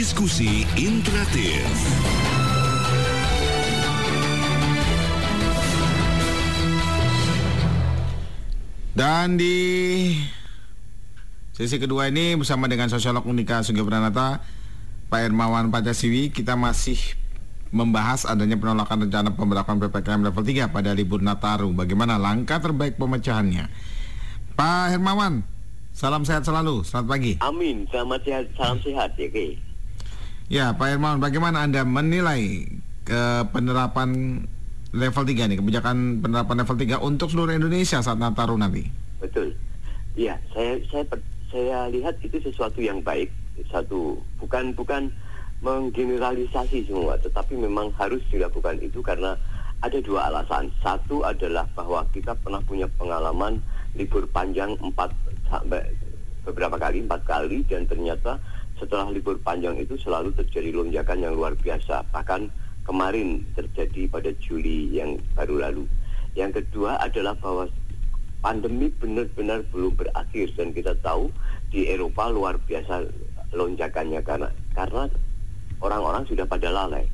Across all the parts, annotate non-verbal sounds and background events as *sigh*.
Diskusi interaktif. Dan di sesi kedua ini bersama dengan sosiolog Unika Sugipranata, Pak Hermawan Pancasiwi, kita masih membahas adanya penolakan rencana pemberlakuan PPKM level 3 pada libur Nataru. Bagaimana langkah terbaik pemecahannya? Pak Hermawan, salam sehat selalu. Selamat pagi. Amin, selamat sehat, salam sehat ya, Ki. Ya, Pak Hermawan, bagaimana Anda menilai ke penerapan level 3 nih, kebijakan penerapan level 3 untuk seluruh Indonesia saat Nataru nanti? Betul. Iya, saya saya saya lihat itu sesuatu yang baik. Satu, bukan bukan menggeneralisasi semua, tetapi memang harus dilakukan itu karena ada dua alasan. Satu adalah bahwa kita pernah punya pengalaman libur panjang empat sampai beberapa kali, empat kali, dan ternyata setelah libur panjang itu selalu terjadi lonjakan yang luar biasa. Bahkan kemarin terjadi pada Juli yang baru lalu. Yang kedua adalah bahwa pandemi benar-benar belum berakhir dan kita tahu di Eropa luar biasa lonjakannya karena karena orang-orang sudah pada lalai.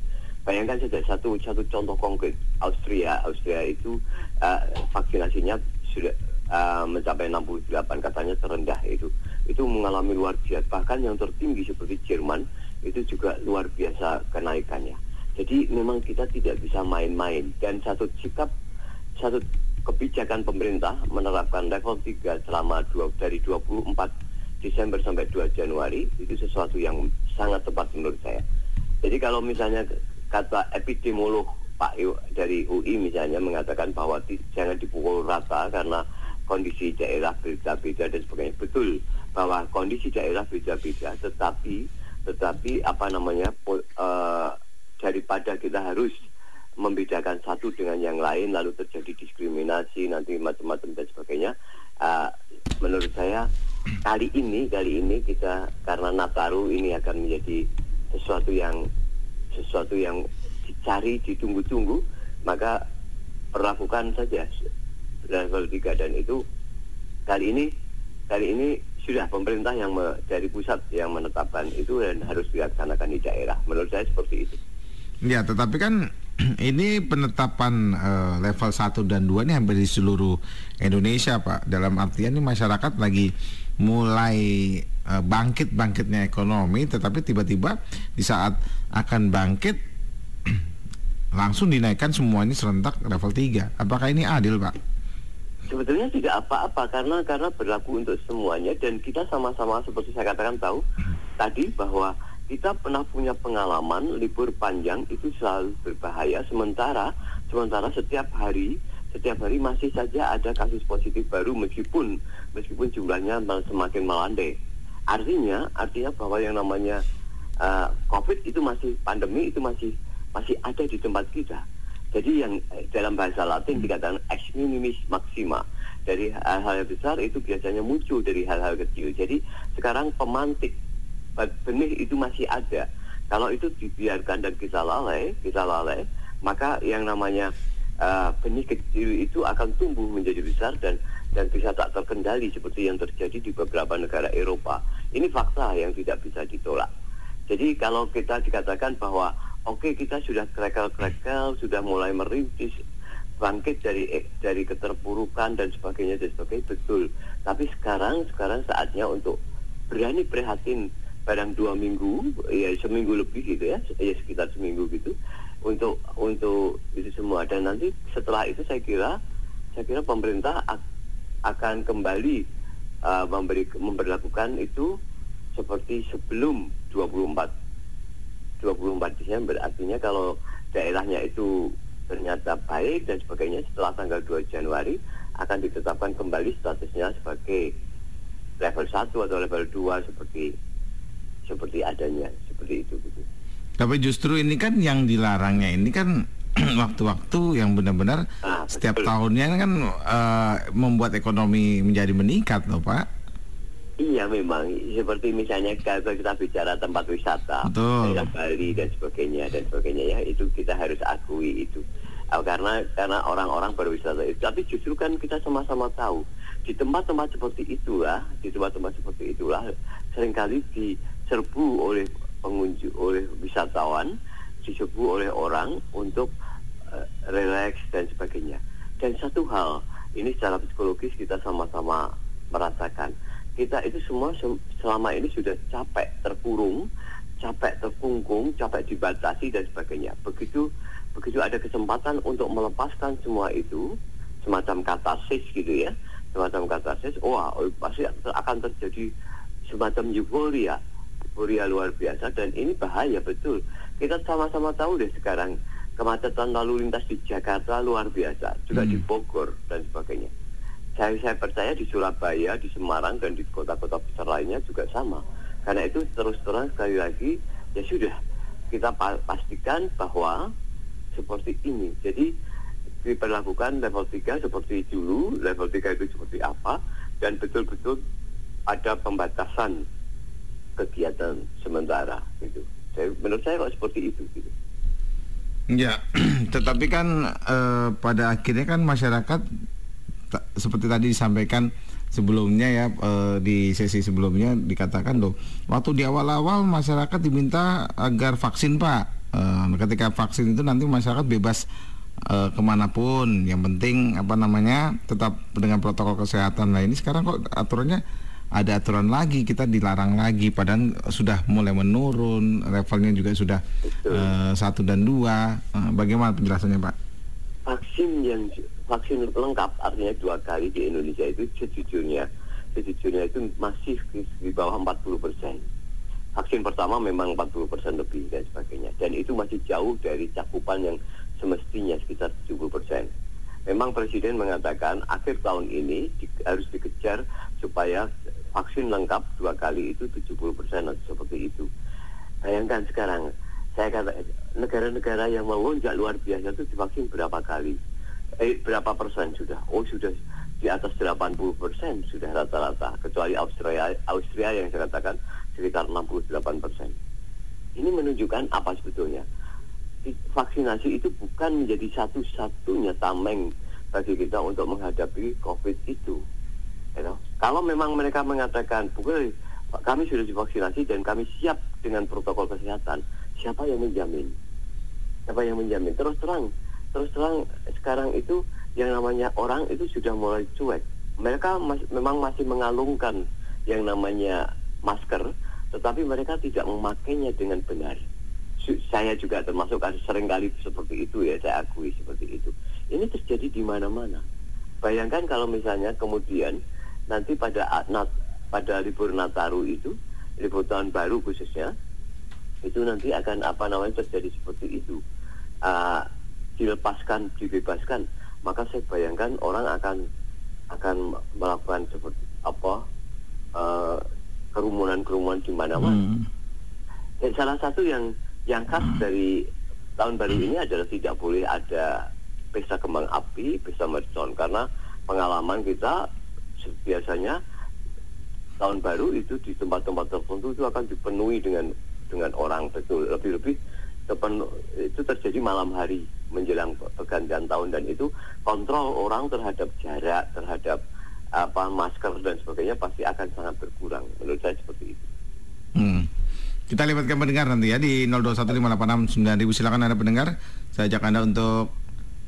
Bayangkan saja satu satu contoh konkret Austria Austria itu uh, vaksinasinya sudah uh, mencapai 68 katanya terendah itu itu mengalami luar biasa bahkan yang tertinggi seperti Jerman itu juga luar biasa kenaikannya. Jadi memang kita tidak bisa main-main dan satu sikap satu kebijakan pemerintah menerapkan level 3 selama dua, dari 24 Desember sampai 2 Januari itu sesuatu yang sangat tepat menurut saya. Jadi kalau misalnya kata epidemiolog Pak dari UI misalnya mengatakan bahwa di, jangan dipukul rata karena kondisi daerah beda-beda dan sebagainya. Betul bahwa kondisi daerah beda-beda tetapi tetapi apa namanya uh, daripada kita harus membedakan satu dengan yang lain lalu terjadi diskriminasi nanti macam-macam dan sebagainya uh, menurut saya kali ini kali ini kita karena Nataru ini akan menjadi sesuatu yang sesuatu yang dicari ditunggu-tunggu maka perlakukan saja level 3 dan itu kali ini kali ini sudah pemerintah yang me, dari pusat yang menetapkan itu dan harus dilaksanakan di daerah menurut saya seperti itu ya tetapi kan *clears throat* ini penetapan uh, level 1 dan 2 ini hampir di seluruh Indonesia Pak. Dalam artian ini masyarakat lagi mulai uh, bangkit-bangkitnya ekonomi tetapi tiba-tiba di saat akan bangkit *clears throat* langsung dinaikkan semua ini serentak level 3. Apakah ini adil Pak? Sebetulnya tidak apa-apa karena karena berlaku untuk semuanya dan kita sama-sama seperti saya katakan tahu tadi bahwa kita pernah punya pengalaman libur panjang itu selalu berbahaya. Sementara sementara setiap hari setiap hari masih saja ada kasus positif baru meskipun meskipun jumlahnya semakin melandai. Artinya artinya bahwa yang namanya uh, covid itu masih pandemi itu masih masih ada di tempat kita jadi yang eh, dalam bahasa Latin dikatakan ex minimis maxima dari hal-hal besar itu biasanya muncul dari hal-hal kecil jadi sekarang pemantik benih itu masih ada. Kalau itu dibiarkan dan kita lalai, kita lalai, maka yang namanya uh, benih kecil itu akan tumbuh menjadi besar dan dan bisa tak terkendali seperti yang terjadi di beberapa negara Eropa. Ini fakta yang tidak bisa ditolak. Jadi kalau kita dikatakan bahwa oke okay, kita sudah krekel-krekel, sudah mulai merintis bangkit dari eh, dari keterpurukan dan sebagainya dan sebagainya betul. Tapi sekarang sekarang saatnya untuk berani prihatin kadang dua minggu ya seminggu lebih gitu ya ya sekitar seminggu gitu untuk untuk itu semua dan nanti setelah itu saya kira saya kira pemerintah akan kembali uh, memberi memperlakukan itu seperti sebelum 24 24 Desember artinya kalau daerahnya itu ternyata baik dan sebagainya setelah tanggal 2 Januari akan ditetapkan kembali statusnya sebagai level 1 atau level 2 seperti seperti adanya seperti itu gitu. Tapi justru ini kan yang dilarangnya ini kan *clears throat* waktu-waktu yang benar-benar ah, setiap betul. tahunnya kan uh, membuat ekonomi menjadi meningkat loh Pak. Iya memang seperti misalnya kalau kita bicara tempat wisata, kayak Bali dan sebagainya dan sebagainya ya itu kita harus akui itu uh, karena karena orang-orang berwisata itu. Tapi justru kan kita sama-sama tahu di tempat-tempat seperti itulah di tempat-tempat seperti itulah sering kali di serbu oleh pengunjung oleh wisatawan, disebut oleh orang untuk uh, relax dan sebagainya. Dan satu hal, ini secara psikologis kita sama-sama merasakan. Kita itu semua selama ini sudah capek terkurung, capek terkungkung, capek dibatasi dan sebagainya. Begitu begitu ada kesempatan untuk melepaskan semua itu, semacam katasis gitu ya, semacam katasis, wah pasti akan terjadi semacam euforia, euforia luar biasa dan ini bahaya betul. Kita sama-sama tahu deh sekarang kemacetan lalu lintas di Jakarta luar biasa, juga hmm. di Bogor dan sebagainya. Saya, saya percaya di Surabaya, di Semarang dan di kota-kota besar lainnya juga sama. Karena itu terus terang sekali lagi ya sudah kita pastikan bahwa seperti ini. Jadi diperlakukan level 3 seperti dulu, level 3 itu seperti apa, dan betul-betul ada pembatasan kegiatan sementara gitu. Saya, menurut saya kok seperti itu gitu. Ya, *clears throat* tetapi kan eh, pada akhirnya kan masyarakat seperti tadi disampaikan sebelumnya ya eh, di sesi sebelumnya dikatakan loh waktu di awal-awal masyarakat diminta agar vaksin pak. Uh, ketika vaksin itu nanti masyarakat bebas uh, ke mana pun. Yang penting apa namanya tetap dengan protokol kesehatan. Nah ini sekarang kok aturannya ada aturan lagi kita dilarang lagi. Padahal sudah mulai menurun levelnya juga sudah uh, satu dan dua. Uh, bagaimana penjelasannya pak? Vaksin yang vaksin lengkap artinya dua kali di Indonesia itu sejujurnya sejujurnya itu masih di bawah 40 persen vaksin pertama memang 40% lebih dan sebagainya. Dan itu masih jauh dari cakupan yang semestinya sekitar 70%. Memang Presiden mengatakan akhir tahun ini di, harus dikejar supaya vaksin lengkap dua kali itu 70% atau seperti itu. Bayangkan sekarang, saya kata negara-negara yang melonjak luar biasa itu divaksin berapa kali? Eh, berapa persen sudah? Oh sudah di atas 80 persen sudah rata-rata. Kecuali Austria, Austria yang saya katakan sekitar 68 persen. Ini menunjukkan apa sebetulnya? Vaksinasi itu bukan menjadi satu-satunya tameng bagi kita untuk menghadapi COVID itu. You know? Kalau memang mereka mengatakan, bukan kami sudah divaksinasi dan kami siap dengan protokol kesehatan, siapa yang menjamin? Siapa yang menjamin? Terus terang, terus terang sekarang itu yang namanya orang itu sudah mulai cuek. Mereka mas, memang masih mengalungkan yang namanya masker, tetapi mereka tidak memakainya dengan benar. Saya juga termasuk sering kali seperti itu ya, saya akui seperti itu. Ini terjadi di mana-mana. Bayangkan kalau misalnya kemudian nanti pada nat, pada libur Nataru itu, libur tahun baru khususnya, itu nanti akan apa namanya terjadi seperti itu. Uh, dilepaskan, dibebaskan, maka saya bayangkan orang akan akan melakukan seperti apa uh, kerumunan-kerumunan di mana-mana. Hmm. Dan salah satu yang yang khas hmm. dari tahun baru ini adalah tidak boleh ada pesta kembang api, pesta mercon karena pengalaman kita biasanya tahun baru itu di tempat-tempat tertentu itu akan dipenuhi dengan dengan orang betul lebih-lebih itu terjadi malam hari menjelang pergantian tahun dan itu kontrol orang terhadap jarak terhadap apa masker dan sebagainya pasti akan sangat berkurang. Menurut saya seperti itu. Hmm. Kita libatkan pendengar nanti ya di 0215869000 silakan ada pendengar. Saya ajak Anda untuk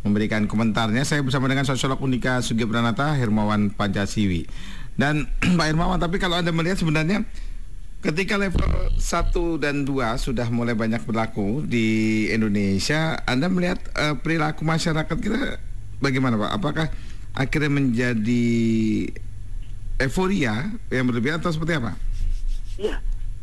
memberikan komentarnya. Saya bersama dengan sosiolog Unika Sugibranata Hermawan Pancasiwi. Dan *clears throat* Pak Hermawan, tapi kalau Anda melihat sebenarnya ketika level 1 dan 2 sudah mulai banyak berlaku di Indonesia, Anda melihat uh, perilaku masyarakat kita bagaimana Pak? Apakah akhirnya menjadi euforia yang berlebihan atau seperti apa? Iya,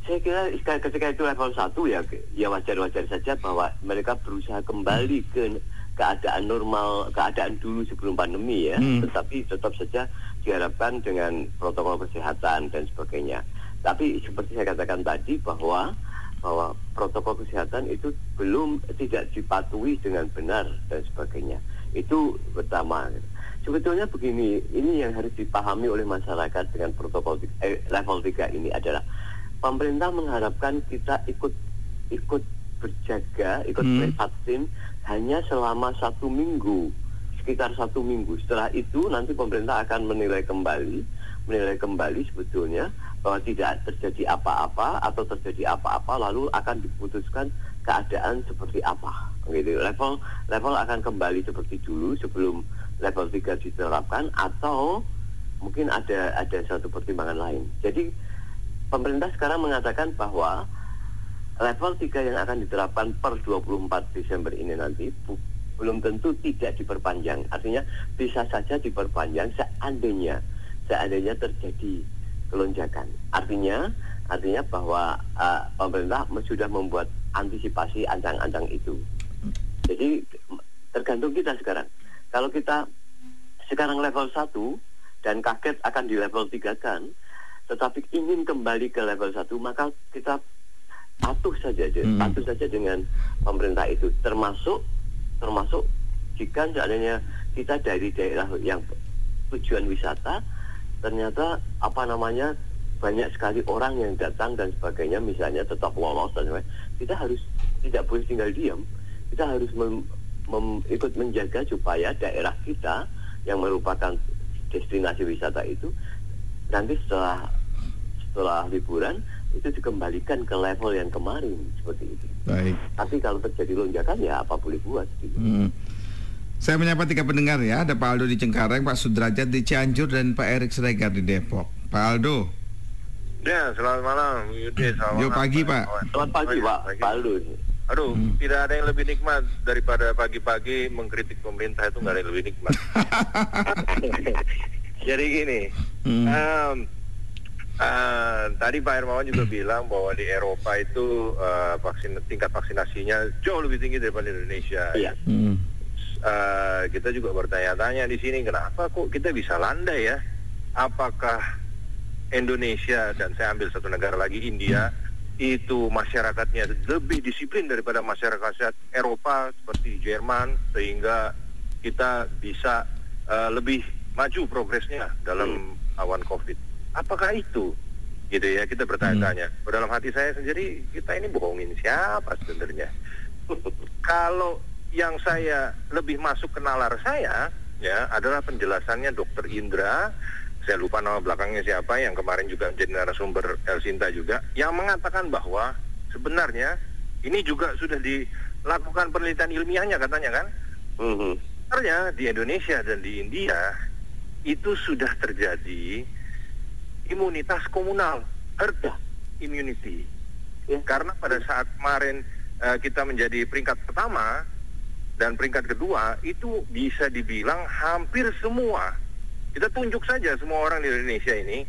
saya kira ketika itu level satu ya, ya wajar-wajar saja bahwa mereka berusaha kembali ke keadaan normal, keadaan dulu sebelum pandemi ya. Hmm. Tetapi tetap saja diharapkan dengan protokol kesehatan dan sebagainya. Tapi seperti saya katakan tadi bahwa bahwa protokol kesehatan itu belum tidak dipatuhi dengan benar dan sebagainya. Itu pertama. Sebetulnya begini, ini yang harus dipahami oleh masyarakat dengan protokol eh, level 3 ini adalah pemerintah mengharapkan kita ikut ikut berjaga, ikut hmm. vaksin hanya selama satu minggu, sekitar satu minggu. Setelah itu nanti pemerintah akan menilai kembali, menilai kembali sebetulnya bahwa tidak terjadi apa-apa atau terjadi apa-apa lalu akan diputuskan keadaan seperti apa gitu. Level level akan kembali seperti dulu sebelum level 3 diterapkan atau mungkin ada ada satu pertimbangan lain. Jadi pemerintah sekarang mengatakan bahwa level 3 yang akan diterapkan per 24 Desember ini nanti bu, belum tentu tidak diperpanjang. Artinya bisa saja diperpanjang seandainya seandainya terjadi kelonjakan artinya artinya bahwa uh, pemerintah sudah membuat antisipasi ancang-ancang itu. Jadi tergantung kita sekarang. Kalau kita sekarang level 1 dan kaget akan di level 3 kan, tetapi ingin kembali ke level 1 maka kita patuh saja hmm. patuh saja dengan pemerintah itu termasuk termasuk jika seandainya kita dari daerah yang tujuan wisata ternyata apa namanya banyak sekali orang yang datang dan sebagainya misalnya tetap lolos dan sebagainya kita harus tidak boleh tinggal diam kita harus mem, mem, ikut menjaga supaya daerah kita yang merupakan destinasi wisata itu nanti setelah setelah liburan itu dikembalikan ke level yang kemarin seperti itu. Baik. Tapi kalau terjadi lonjakan ya apa boleh buat. Gitu. Hmm. Saya menyapa tiga pendengar ya, ada Pak Aldo di Cengkareng, Pak Sudrajat di Cianjur, dan Pak Erik Sregar di Depok. Pak Aldo. Ya, selamat malam. Yudi, selamat Yo, pagi, Pak. Selamat pagi, Pak. Pak Aldo. Aduh, hmm. tidak ada yang lebih nikmat daripada pagi-pagi mengkritik pemerintah itu nggak ada yang lebih nikmat. *laughs* Jadi gini, hmm. um, uh, tadi Pak Hermawan juga bilang bahwa di Eropa itu uh, vaksin tingkat vaksinasinya jauh lebih tinggi daripada Indonesia. Iya. Hmm. Uh, kita juga bertanya-tanya di sini kenapa kok kita bisa landai ya? Apakah Indonesia dan saya ambil satu negara lagi India itu masyarakatnya lebih disiplin daripada masyarakat Eropa seperti Jerman sehingga kita bisa uh, lebih maju progresnya dalam hmm. awan COVID. Apakah itu? Gitu ya kita bertanya-tanya. Hmm. Dalam hati saya sendiri kita ini bohongin siapa sebenarnya? *laughs* Kalau yang saya lebih masuk ke nalar saya ya adalah penjelasannya Dokter Indra saya lupa nama belakangnya siapa yang kemarin juga menjadi narasumber El Sinta juga yang mengatakan bahwa sebenarnya ini juga sudah dilakukan penelitian ilmiahnya katanya kan mm-hmm. sebenarnya di Indonesia dan di India itu sudah terjadi imunitas komunal herd immunity yeah. karena pada saat kemarin uh, kita menjadi peringkat pertama dan peringkat kedua itu bisa dibilang hampir semua kita tunjuk saja semua orang di Indonesia ini,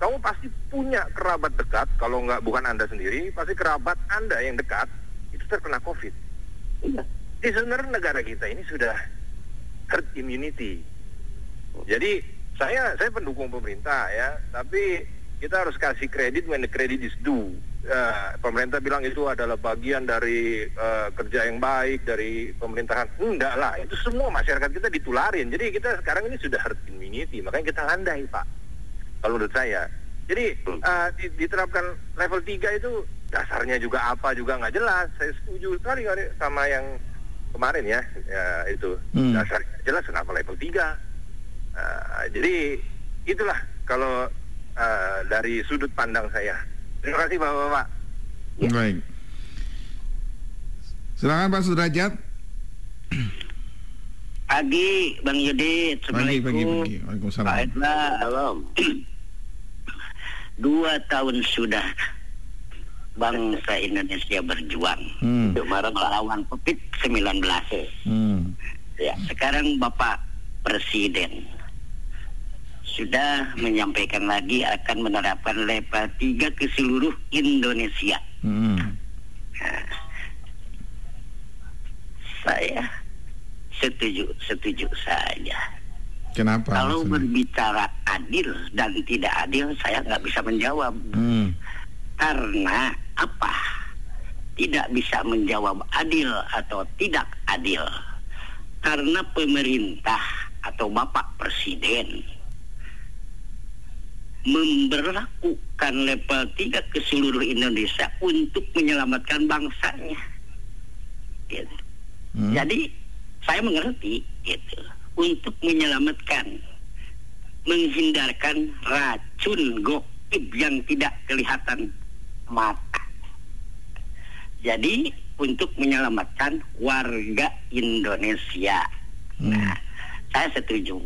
kamu pasti punya kerabat dekat, kalau nggak bukan Anda sendiri, pasti kerabat Anda yang dekat itu terkena COVID. Iya. Jadi sebenarnya negara kita ini sudah herd immunity. Jadi saya saya pendukung pemerintah ya, tapi kita harus kasih kredit when the credit is due uh, pemerintah bilang itu adalah bagian dari uh, kerja yang baik dari pemerintahan. Enggak lah, itu semua masyarakat kita ditularin. Jadi kita sekarang ini sudah herd immunity, makanya kita landai, Pak. Kalau menurut saya. Jadi uh, diterapkan level 3 itu dasarnya juga apa juga nggak jelas. Saya setuju sekali sama yang kemarin ya, ya itu hmm. dasar jelas kenapa level 3. Uh, jadi itulah kalau uh, dari sudut pandang saya. Terima kasih Bapak-Bapak. Ya. Baik. Silakan Pak Sudrajat. Pagi Bang Yudi, Assalamualaikum. Pagi, pagi, pagi. Waalaikumsalam. Pak Edna. Dua tahun sudah bangsa Indonesia berjuang hmm. untuk melawan COVID-19. Hmm. Ya, sekarang Bapak Presiden sudah menyampaikan lagi akan menerapkan level 3 ke seluruh Indonesia. Hmm. Nah, saya setuju, setuju saja. Kenapa? Kalau maksudnya? berbicara adil dan tidak adil, saya nggak bisa menjawab. Hmm. Karena apa? Tidak bisa menjawab adil atau tidak adil. Karena pemerintah atau Bapak Presiden memberlakukan level 3 ke seluruh Indonesia untuk menyelamatkan bangsanya. Gitu. Hmm. Jadi saya mengerti gitu untuk menyelamatkan menghindarkan racun aib yang tidak kelihatan mata. Jadi untuk menyelamatkan warga Indonesia. Nah, saya setuju.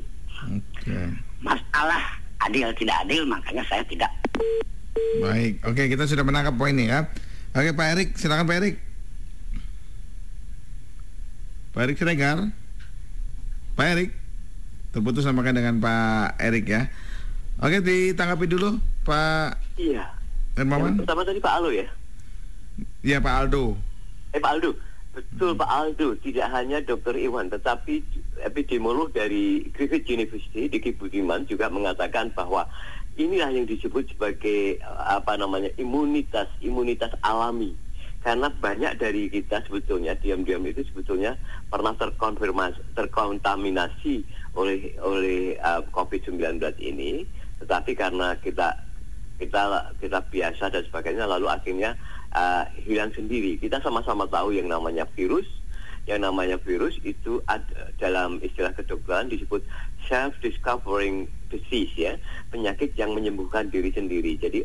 Oke. Masalah adil tidak adil makanya saya tidak. Baik, oke kita sudah menangkap poin ini ya. Oke Pak Erik, silakan Pak Erik. Pak Erik Siregar. Pak Erik, terputus samakan dengan Pak Erik ya. Oke ditanggapi dulu Pak Iya. Hermawan. Pertama tadi Pak Alo ya. Ya Pak Aldo. Eh Pak Aldo, betul Pak Aldo. Tidak hanya Dr. Iwan, tetapi epidemiolog dari Griffith University, Diki Budiman juga mengatakan bahwa inilah yang disebut sebagai eh, apa namanya imunitas imunitas alami. Karena banyak dari kita sebetulnya diam-diam itu sebetulnya pernah terkonfirmasi terkontaminasi oleh oleh uh, COVID-19 ini, tetapi karena kita kita kita biasa dan sebagainya lalu akhirnya uh, hilang sendiri. Kita sama-sama tahu yang namanya virus, yang namanya virus itu ad- dalam istilah kedokteran disebut self discovering disease ya, penyakit yang menyembuhkan diri sendiri. Jadi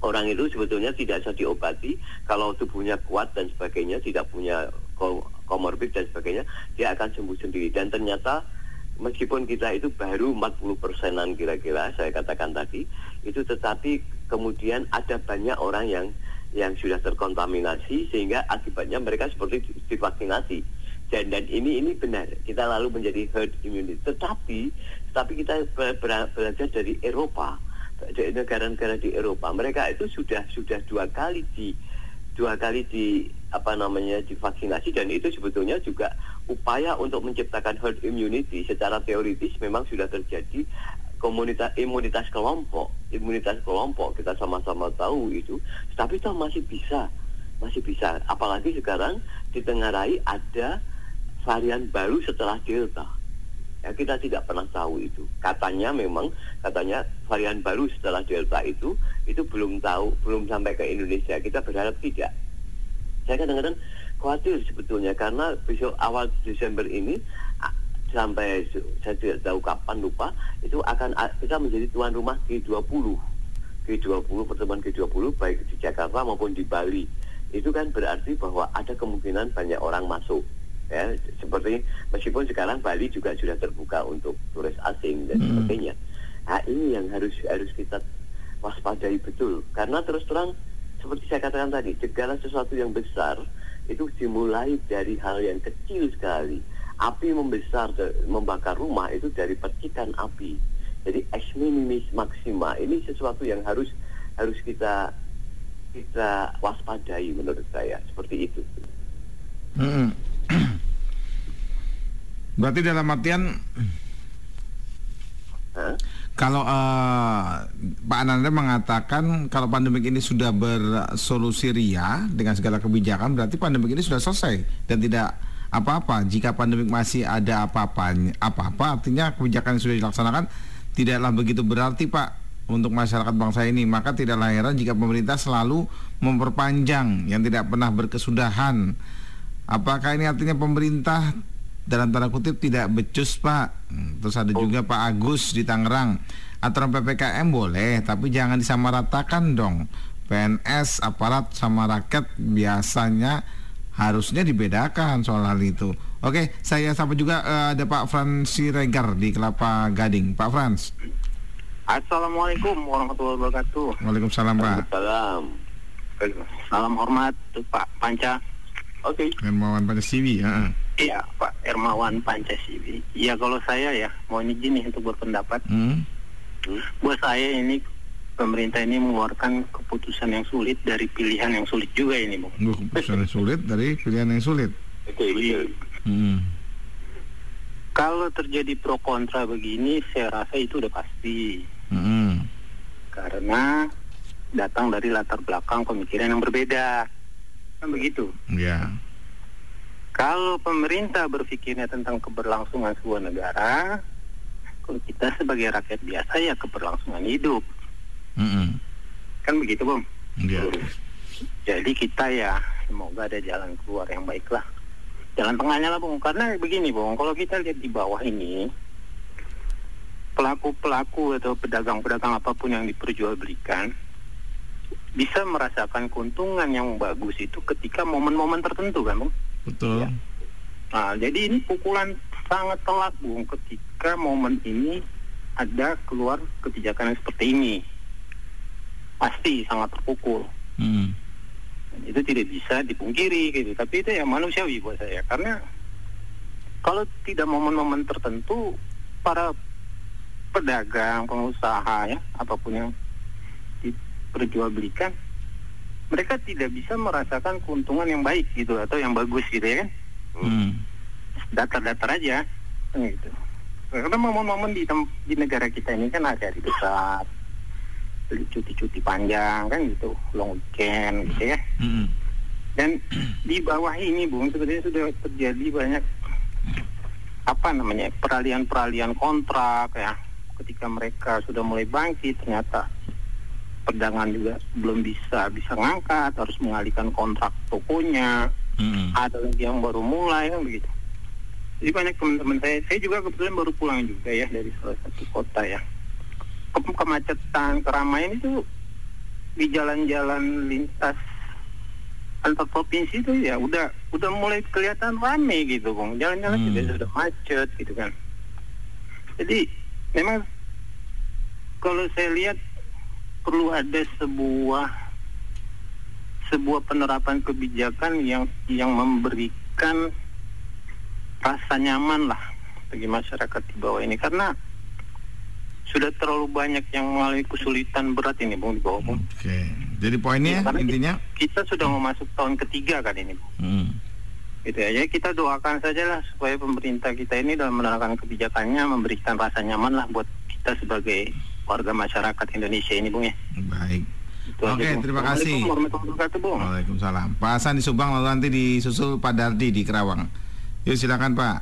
orang itu sebetulnya tidak bisa diobati kalau tubuhnya kuat dan sebagainya, tidak punya ko- komorbid dan sebagainya, dia akan sembuh sendiri. Dan ternyata meskipun kita itu baru 40 persenan kira-kira saya katakan tadi itu tetapi kemudian ada banyak orang yang yang sudah terkontaminasi sehingga akibatnya mereka seperti di- divaksinasi. Dan dan ini ini benar. Kita lalu menjadi herd immunity. Tetapi tetapi kita be- be- belajar dari Eropa dari negara-negara di Eropa. Mereka itu sudah sudah dua kali di dua kali di apa namanya divaksinasi. Dan itu sebetulnya juga upaya untuk menciptakan herd immunity. Secara teoritis memang sudah terjadi komunitas imunitas kelompok imunitas kelompok kita sama-sama tahu itu tapi toh masih bisa masih bisa. Apalagi sekarang ditengarai ada varian baru setelah delta. Ya kita tidak pernah tahu itu. Katanya memang katanya varian baru setelah delta itu itu belum tahu belum sampai ke Indonesia. Kita berharap tidak. Saya kadang-kadang khawatir sebetulnya karena besok awal Desember ini sampai saya tidak tahu kapan lupa itu akan a- kita menjadi tuan rumah G20 G20 pertemuan G20 baik di Jakarta maupun di Bali. Itu kan berarti bahwa ada kemungkinan banyak orang masuk ya. Seperti meskipun sekarang Bali juga sudah terbuka untuk turis asing dan Hmm. sebagainya. Nah ini yang harus harus kita waspadai betul. Karena terus terang seperti saya katakan tadi segala sesuatu yang besar itu dimulai dari hal yang kecil sekali api membesar membakar rumah itu dari percikan api. Jadi ex minimis maxima ini sesuatu yang harus harus kita kita waspadai menurut saya. Seperti itu. *clears throat* Berarti dalam artian kalau eh, Pak Ananda mengatakan kalau pandemik ini sudah bersolusi ria dengan segala kebijakan berarti pandemik ini sudah selesai dan tidak apa-apa. Jika pandemik masih ada apa-apa apa-apa artinya kebijakan yang sudah dilaksanakan tidaklah begitu berarti Pak untuk masyarakat bangsa ini maka tidaklah heran jika pemerintah selalu memperpanjang yang tidak pernah berkesudahan. Apakah ini artinya pemerintah dalam tanda kutip tidak becus Pak? Hmm, Terus ada juga Pak Agus di Tangerang. Aturan PPKM boleh, tapi jangan disamaratakan dong. PNS, aparat sama rakyat biasanya harusnya dibedakan soal hal itu. Oke, saya sapa juga eh, ada Pak Frans Siregar di Kelapa Gading. Pak Frans. Assalamualaikum warahmatullahi wabarakatuh. Waalaikumsalam Pak. Salam Salam hormat Pak Panca. oke Hermawan Pancasiwi. heeh. Iya Pak Ermawan Pancasiwi. Iya kalau saya ya mau ini untuk berpendapat. Hmm. Buat saya ini pemerintah ini mengeluarkan keputusan yang sulit dari pilihan yang sulit juga ini Bung. Duh, keputusan yang sulit dari pilihan yang sulit. oke betul Hmm. Kalau terjadi pro kontra begini saya rasa itu udah pasti. Hmm. Karena datang dari latar belakang pemikiran yang berbeda. Kan begitu. Ya. Kalau pemerintah berpikirnya tentang keberlangsungan sebuah negara, kalau kita sebagai rakyat biasa ya keberlangsungan hidup. Hmm. Kan begitu, Bung? Ya. Jadi kita ya semoga ada jalan keluar yang baik lah. Jalan tengahnya lah, Bung. Karena begini, Bung, kalau kita lihat di bawah ini, pelaku-pelaku atau pedagang-pedagang apa pun yang diperjualbelikan bisa merasakan keuntungan yang bagus itu ketika momen-momen tertentu kan, Bung? Betul. Nah, jadi ini pukulan sangat telak, Bung, ketika momen ini ada keluar kebijakan yang seperti ini. Pasti sangat terpukul. Hmm. Dan itu tidak bisa dipungkiri gitu. Tapi itu yang manusiawi buat saya karena kalau tidak momen-momen tertentu para pedagang, pengusaha ya, apa pun yang diperjualbelikan mereka tidak bisa merasakan keuntungan yang baik gitu atau yang bagus gitu ya kan. Hmm. Datar-datar aja gitu. Karena momen-momen di, di negara kita ini kan ada di besar cuti-cuti panjang kan gitu, long weekend gitu ya. Hmm. Dan di bawah ini Bung sebenarnya sudah terjadi banyak apa namanya peralihan-peralihan kontrak ya. Ketika mereka sudah mulai bangkit ternyata perdagangan juga belum bisa bisa ngangkat harus mengalihkan kontrak tokonya Hmm. ada lagi yang baru mulai kan begitu jadi banyak teman-teman saya saya juga kebetulan baru pulang juga ya dari salah satu kota ya Ke- kemacetan keramaian itu di jalan-jalan lintas antar provinsi itu ya udah udah mulai kelihatan rame gitu bang jalan-jalan Hmm. juga sudah macet gitu kan. Jadi memang kalau saya lihat perlu ada sebuah sebuah penerapan kebijakan yang yang memberikan rasa nyaman lah bagi masyarakat di bawah ini. Karena sudah terlalu banyak yang mengalami kesulitan berat ini bung di bawah bung. Oke. Jadi poinnya Ya, intinya kita sudah mau masuk tahun ketiga kan ini Bung. hmm. gitu ya jadi kita doakan saja lah supaya pemerintah kita ini dalam menerapkan kebijakannya memberikan rasa nyaman lah buat kita sebagai warga masyarakat Indonesia ini bung ya baik. Itu aja, Oke, Bung. terima kasih. Assalamualaikum warahmatullahi wabarakatuh bung Waalaikumsalam. Pak Hasan di Subang lalu nanti disusul Pak Dardi di Kerawang. Yuk silakan Pak.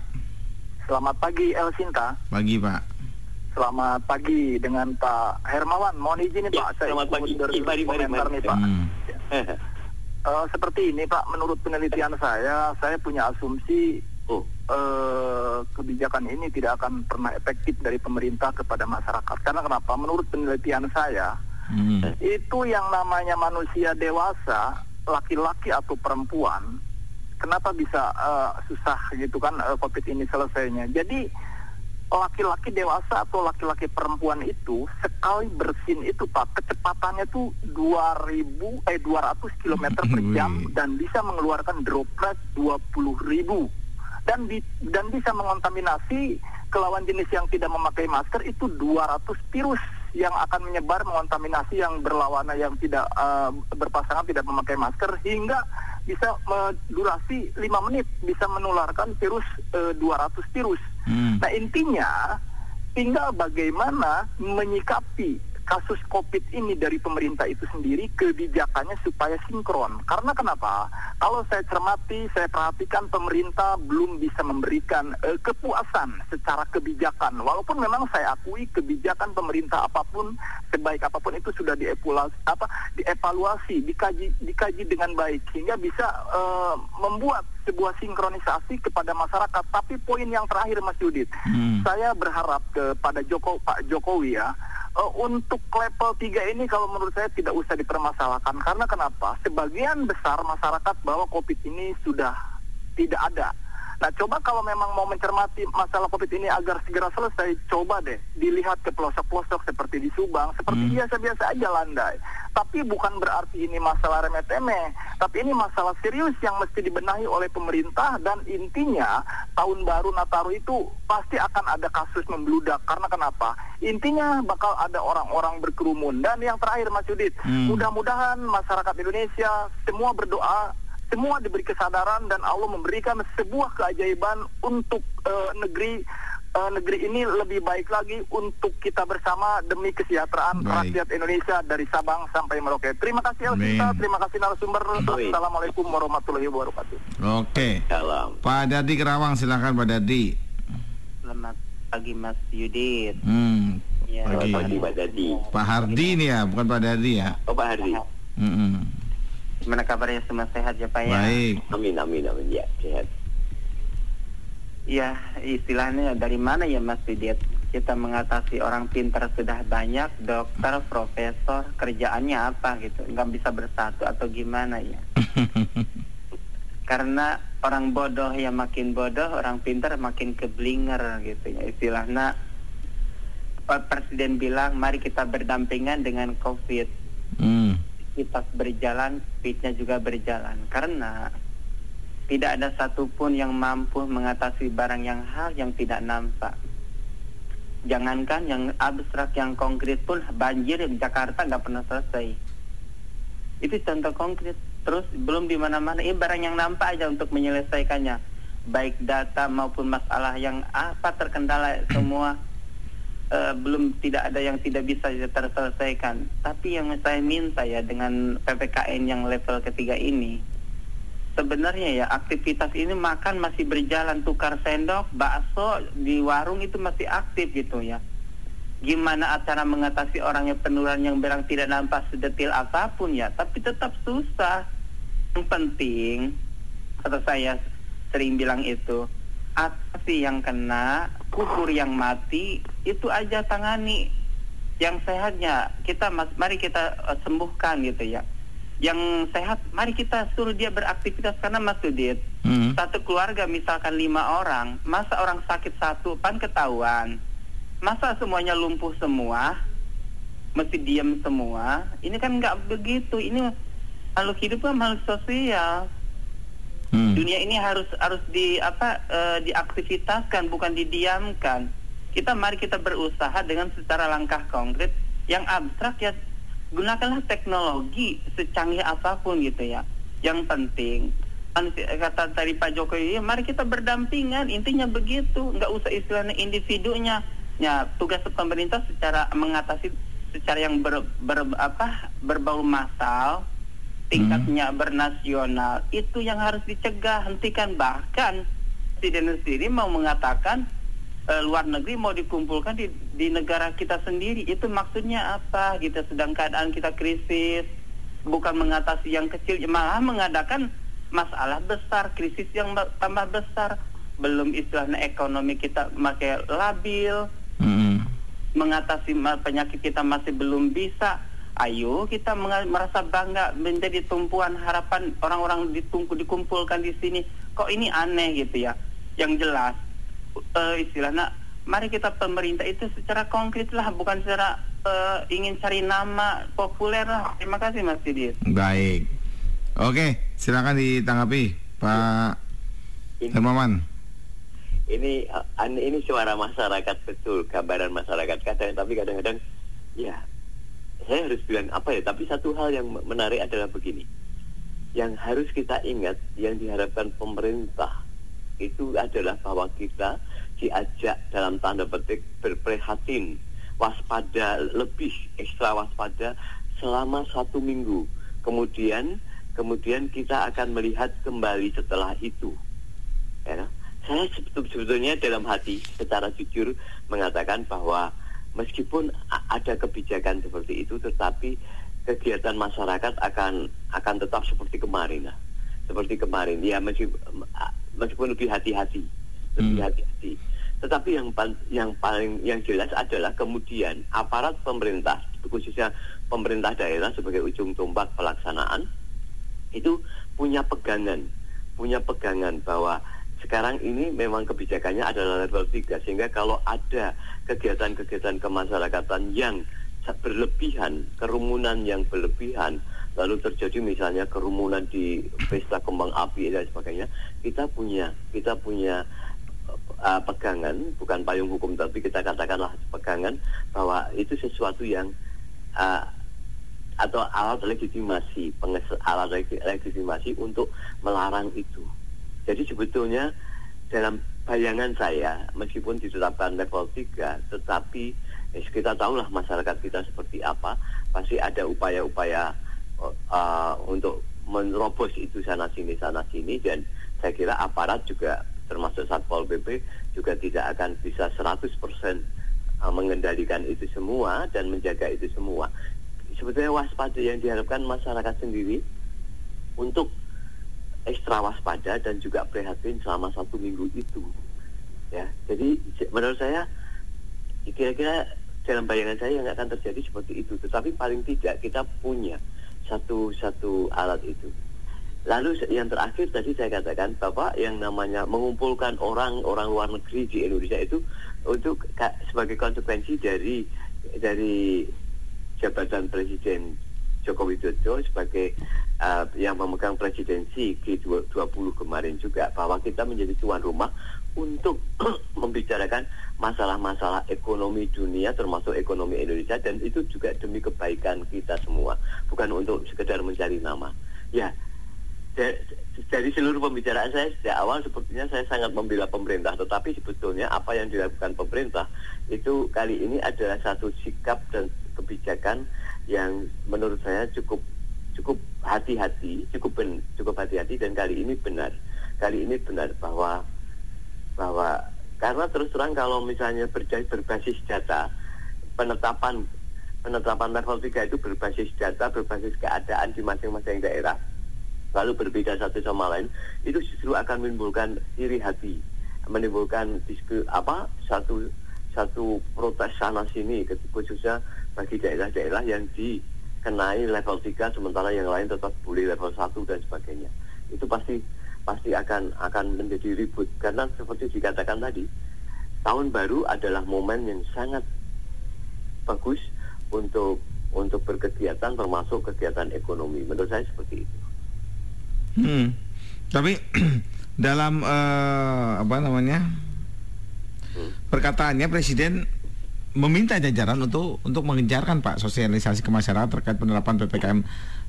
Selamat pagi El Sinta. Pagi Pak. Selamat pagi dengan Pak Hermawan. Mohon izin nih Ya, Pak, saya selamat pagi. mundur Mari, mari, komentar mari. nih Pak. Hmm. *laughs* Eh, seperti ini Pak, menurut penelitian saya, saya punya asumsi Oh. eh, kebijakan ini tidak akan pernah efektif dari pemerintah kepada masyarakat. Karena kenapa? Menurut penelitian saya, Hmm. itu yang namanya manusia dewasa, laki-laki atau perempuan, kenapa bisa eh, susah gitu kan eh, COVID ini selesainya? Jadi laki-laki dewasa atau laki-laki perempuan itu sekali bersin itu Pak kecepatannya tuh 2000 eh 200 km per jam dan bisa mengeluarkan droplet 20.000 dan di, dan bisa mengontaminasi ke lawan jenis yang tidak memakai masker itu 200 virus yang akan menyebar mengontaminasi yang berlawanan yang tidak eh, berpasangan tidak memakai masker hingga bisa durasi 5 menit bisa menularkan virus eh, 200 virus. Hmm. Nah intinya tinggal bagaimana menyikapi kasus COVID ini dari pemerintah itu sendiri kebijakannya supaya sinkron. Karena kenapa? Kalau saya cermati, saya perhatikan pemerintah belum bisa memberikan eh, kepuasan secara kebijakan. Walaupun memang saya akui kebijakan pemerintah apa pun sebaik apa pun itu sudah dievaluasi, apa dievaluasi, dikaji dikaji dengan baik sehingga bisa eh, membuat sebuah sinkronisasi kepada masyarakat. Tapi poin yang terakhir Mas Yudit, Hmm. saya berharap kepada Joko Pak Jokowi ya eh, untuk level 3 ini kalau menurut saya tidak usah dipermasalahkan karena kenapa? Sebagian besar masyarakat bahwa Covid ini sudah tidak ada. Nah, coba kalau memang mau mencermati masalah Covid ini agar segera selesai, coba deh dilihat ke pelosok-pelosok seperti di Subang, seperti Hmm. biasa-biasa aja landai. Tapi bukan berarti ini masalah remeh-temeh, tapi ini masalah serius yang mesti dibenahi oleh pemerintah dan intinya tahun baru Nataru itu pasti akan ada kasus membludak karena kenapa? Intinya bakal ada orang-orang berkerumun dan yang terakhir Mas Yudit, Hmm. mudah-mudahan masyarakat Indonesia semua berdoa semua diberi kesadaran dan Allah memberikan sebuah keajaiban untuk eh, negeri eh, negeri ini lebih baik lagi untuk kita bersama demi kesejahteraan Baik. rakyat Indonesia dari Sabang sampai Merauke. Terima kasih Elvita, terima kasih narasumber. Baik. Assalamualaikum warahmatullahi wabarakatuh. Oke. Salam. Pak Dardi Kerawang silakan Pak Dardi. Selamat pagi Mas Yudit. Hmm. Ya, Pagi. Selamat pagi Pak Dadi. Pak Hardi nih ya, bukan Pak Dardi ya. Oh Pak Hardi. Hmm. Gimana kabarnya semua sehat ya Pak ya? Baik. Amin amin amin ya sehat. Ya istilahnya dari mana ya Mas Yudit? kita mengatasi orang pintar sudah banyak, dokter, profesor, kerjaannya apa gitu, nggak bisa bersatu atau gimana ya? *laughs* Karena orang bodoh yang makin bodoh, orang pintar makin keblinger gitu ya istilahnya. Pak Presiden bilang, mari kita berdampingan dengan COVID. Hmm. Kita berjalan, speednya juga berjalan. Karena tidak ada satupun yang mampu mengatasi barang yang hal yang tidak nampak. Jangankan yang abstrak, yang konkret pun banjir di Jakarta nggak pernah selesai. Itu contoh konkret. Terus belum di mana-mana. Ini barang yang nampak aja untuk menyelesaikannya. Baik data maupun masalah yang apa terkendala semua eh, belum tidak ada yang tidak bisa terselesaikan. Tapi yang saya minta ya dengan ppkn yang level ketiga ini, sebenarnya ya aktivitas ini makan masih berjalan tukar sendok, bakso di warung itu masih aktif gitu ya. Gimana acara mengatasi orang yang penurunan yang berang tidak nampak sedetil apa pun ya, tapi tetap susah. Yang penting, kata saya sering bilang itu, atasi yang kena, kubur yang mati, itu aja tangani. Yang sehatnya kita mas, mari kita uh, sembuhkan gitu ya. Yang sehat, mari kita suruh dia beraktivitas karena Mas Sudit, Hmm. satu keluarga misalkan lima orang, masa orang sakit satu pan ketahuan, masa semuanya lumpuh semua, mesti diam semua, ini kan nggak begitu, ini makhluk hidup kan makhluk sosial. Hmm. Dunia ini harus harus di apa eh, diaktivitaskan bukan didiamkan. Kita mari kita berusaha dengan secara langkah konkret yang abstrak ya gunakanlah teknologi secanggih apa pun gitu ya. Yang penting manusia- kata tadi Pak Jokowi, ya, mari kita berdampingan. Intinya begitu, nggak usah istilahnya individunya. Ya tugas pemerintah secara mengatasi secara yang ber, ber- apa berbau massal tingkatnya bernasional itu yang harus dicegah hentikan. Bahkan presiden sendiri mau mengatakan eh, luar negeri mau dikumpulkan di, di negara kita sendiri. Itu maksudnya apa? Gitu sedang keadaan kita krisis bukan mengatasi yang kecil malah mengadakan masalah besar krisis yang ba- tambah besar. Belum istilahnya ekonomi kita makin labil. Hmm. mengatasi penyakit kita masih belum bisa. Ayo kita merasa bangga menjadi tumpuan harapan orang-orang ditunggu dikumpulkan di sini. Kok ini aneh gitu ya? Yang jelas eh, istilahnya mari kita pemerintah itu secara konkret lah bukan secara eh, ingin cari nama populer lah. Terima kasih Mas Didit. Baik. Oke, silakan ditanggapi Pak Ini, Hermawan. ini uh, an- ini suara masyarakat betul, gambaran masyarakat kadang tapi kadang-kadang ya saya harus bilang apa ya, tapi satu hal yang menarik adalah begini. Yang harus kita ingat yang diharapkan pemerintah itu adalah bahwa kita diajak dalam tanda petik berprihatin, waspada lebih ekstra waspada selama satu minggu. Kemudian kemudian kita akan melihat kembali setelah itu. Ya, saya sebetul- sebetulnya dalam hati secara jujur mengatakan bahwa meskipun ada kebijakan seperti itu, tetapi kegiatan masyarakat akan akan tetap seperti kemarin lah. Seperti kemarin, ya meskipun, meskipun lebih hati-hati, lebih Hmm. hati-hati. Tetapi yang yang paling yang jelas adalah kemudian aparat pemerintah, khususnya pemerintah daerah sebagai ujung tombak pelaksanaan itu punya pegangan, punya pegangan bahwa sekarang ini memang kebijakannya adalah level 3 sehingga kalau ada kegiatan-kegiatan kemasyarakatan yang berlebihan, kerumunan yang berlebihan, lalu terjadi misalnya kerumunan di pesta kembang api dan sebagainya, kita punya kita punya uh, pegangan, bukan payung hukum tapi kita katakanlah pegangan bahwa itu sesuatu yang uh, atau alat legitimasi, alat legi- legitimasi untuk melarang itu. Jadi sebetulnya dalam bayangan saya, meskipun ditetapkan level 3, tetapi eh, kita tahulah masyarakat kita seperti apa, pasti ada upaya-upaya uh, untuk menerobos itu sana sini sana sini dan saya kira aparat juga termasuk Satpol PP juga tidak akan bisa 100% uh, mengendalikan itu semua dan menjaga itu semua. Sebetulnya waspada yang diharapkan masyarakat sendiri untuk ekstra waspada dan juga prihatin selama satu minggu itu. Ya, jadi menurut saya kira-kira dalam bayangan saya yang akan terjadi seperti itu. Tetapi paling tidak kita punya satu satu alat itu. Lalu yang terakhir tadi saya katakan Bapak yang namanya mengumpulkan orang orang luar negeri di Indonesia itu untuk sebagai konsekuensi dari dari jabatan Presiden Joko Widodo sebagai uh, yang memegang presidensi G20 kemarin juga bahwa kita menjadi tuan rumah untuk *clears throat* membicarakan masalah-masalah ekonomi dunia termasuk ekonomi Indonesia dan itu juga demi kebaikan kita semua bukan untuk sekedar mencari nama. Ya dari seluruh pembicaraan saya sejak awal sepertinya saya sangat membela pemerintah tetapi sebetulnya apa yang dilakukan pemerintah itu kali ini adalah satu sikap dan kebijakan yang menurut saya cukup cukup hati-hati cukup ben, cukup hati-hati dan kali ini benar. Kali ini benar bahwa bahwa karena terus terang kalau misalnya berbasis data penetapan penetapan level 3 itu berbasis data berbasis keadaan di masing-masing daerah lalu berbeda satu sama lain itu justru akan menimbulkan iri hati menimbulkan disku, apa satu satu protes sana sini khususnya bagi daerah-daerah yang dikenai level 3 sementara yang lain tetap boleh level 1 dan sebagainya. Itu pasti pasti akan akan menjadi ribut. Karena seperti dikatakan tadi tahun baru adalah momen yang sangat bagus untuk untuk berkegiatan termasuk kegiatan ekonomi. Menurut saya seperti itu. Hmm. Tapi *clears throat* dalam uh, apa namanya perkataannya Presiden meminta jajaran untuk untuk mengejarkan Pak sosialisasi ke masyarakat terkait penerapan ppkm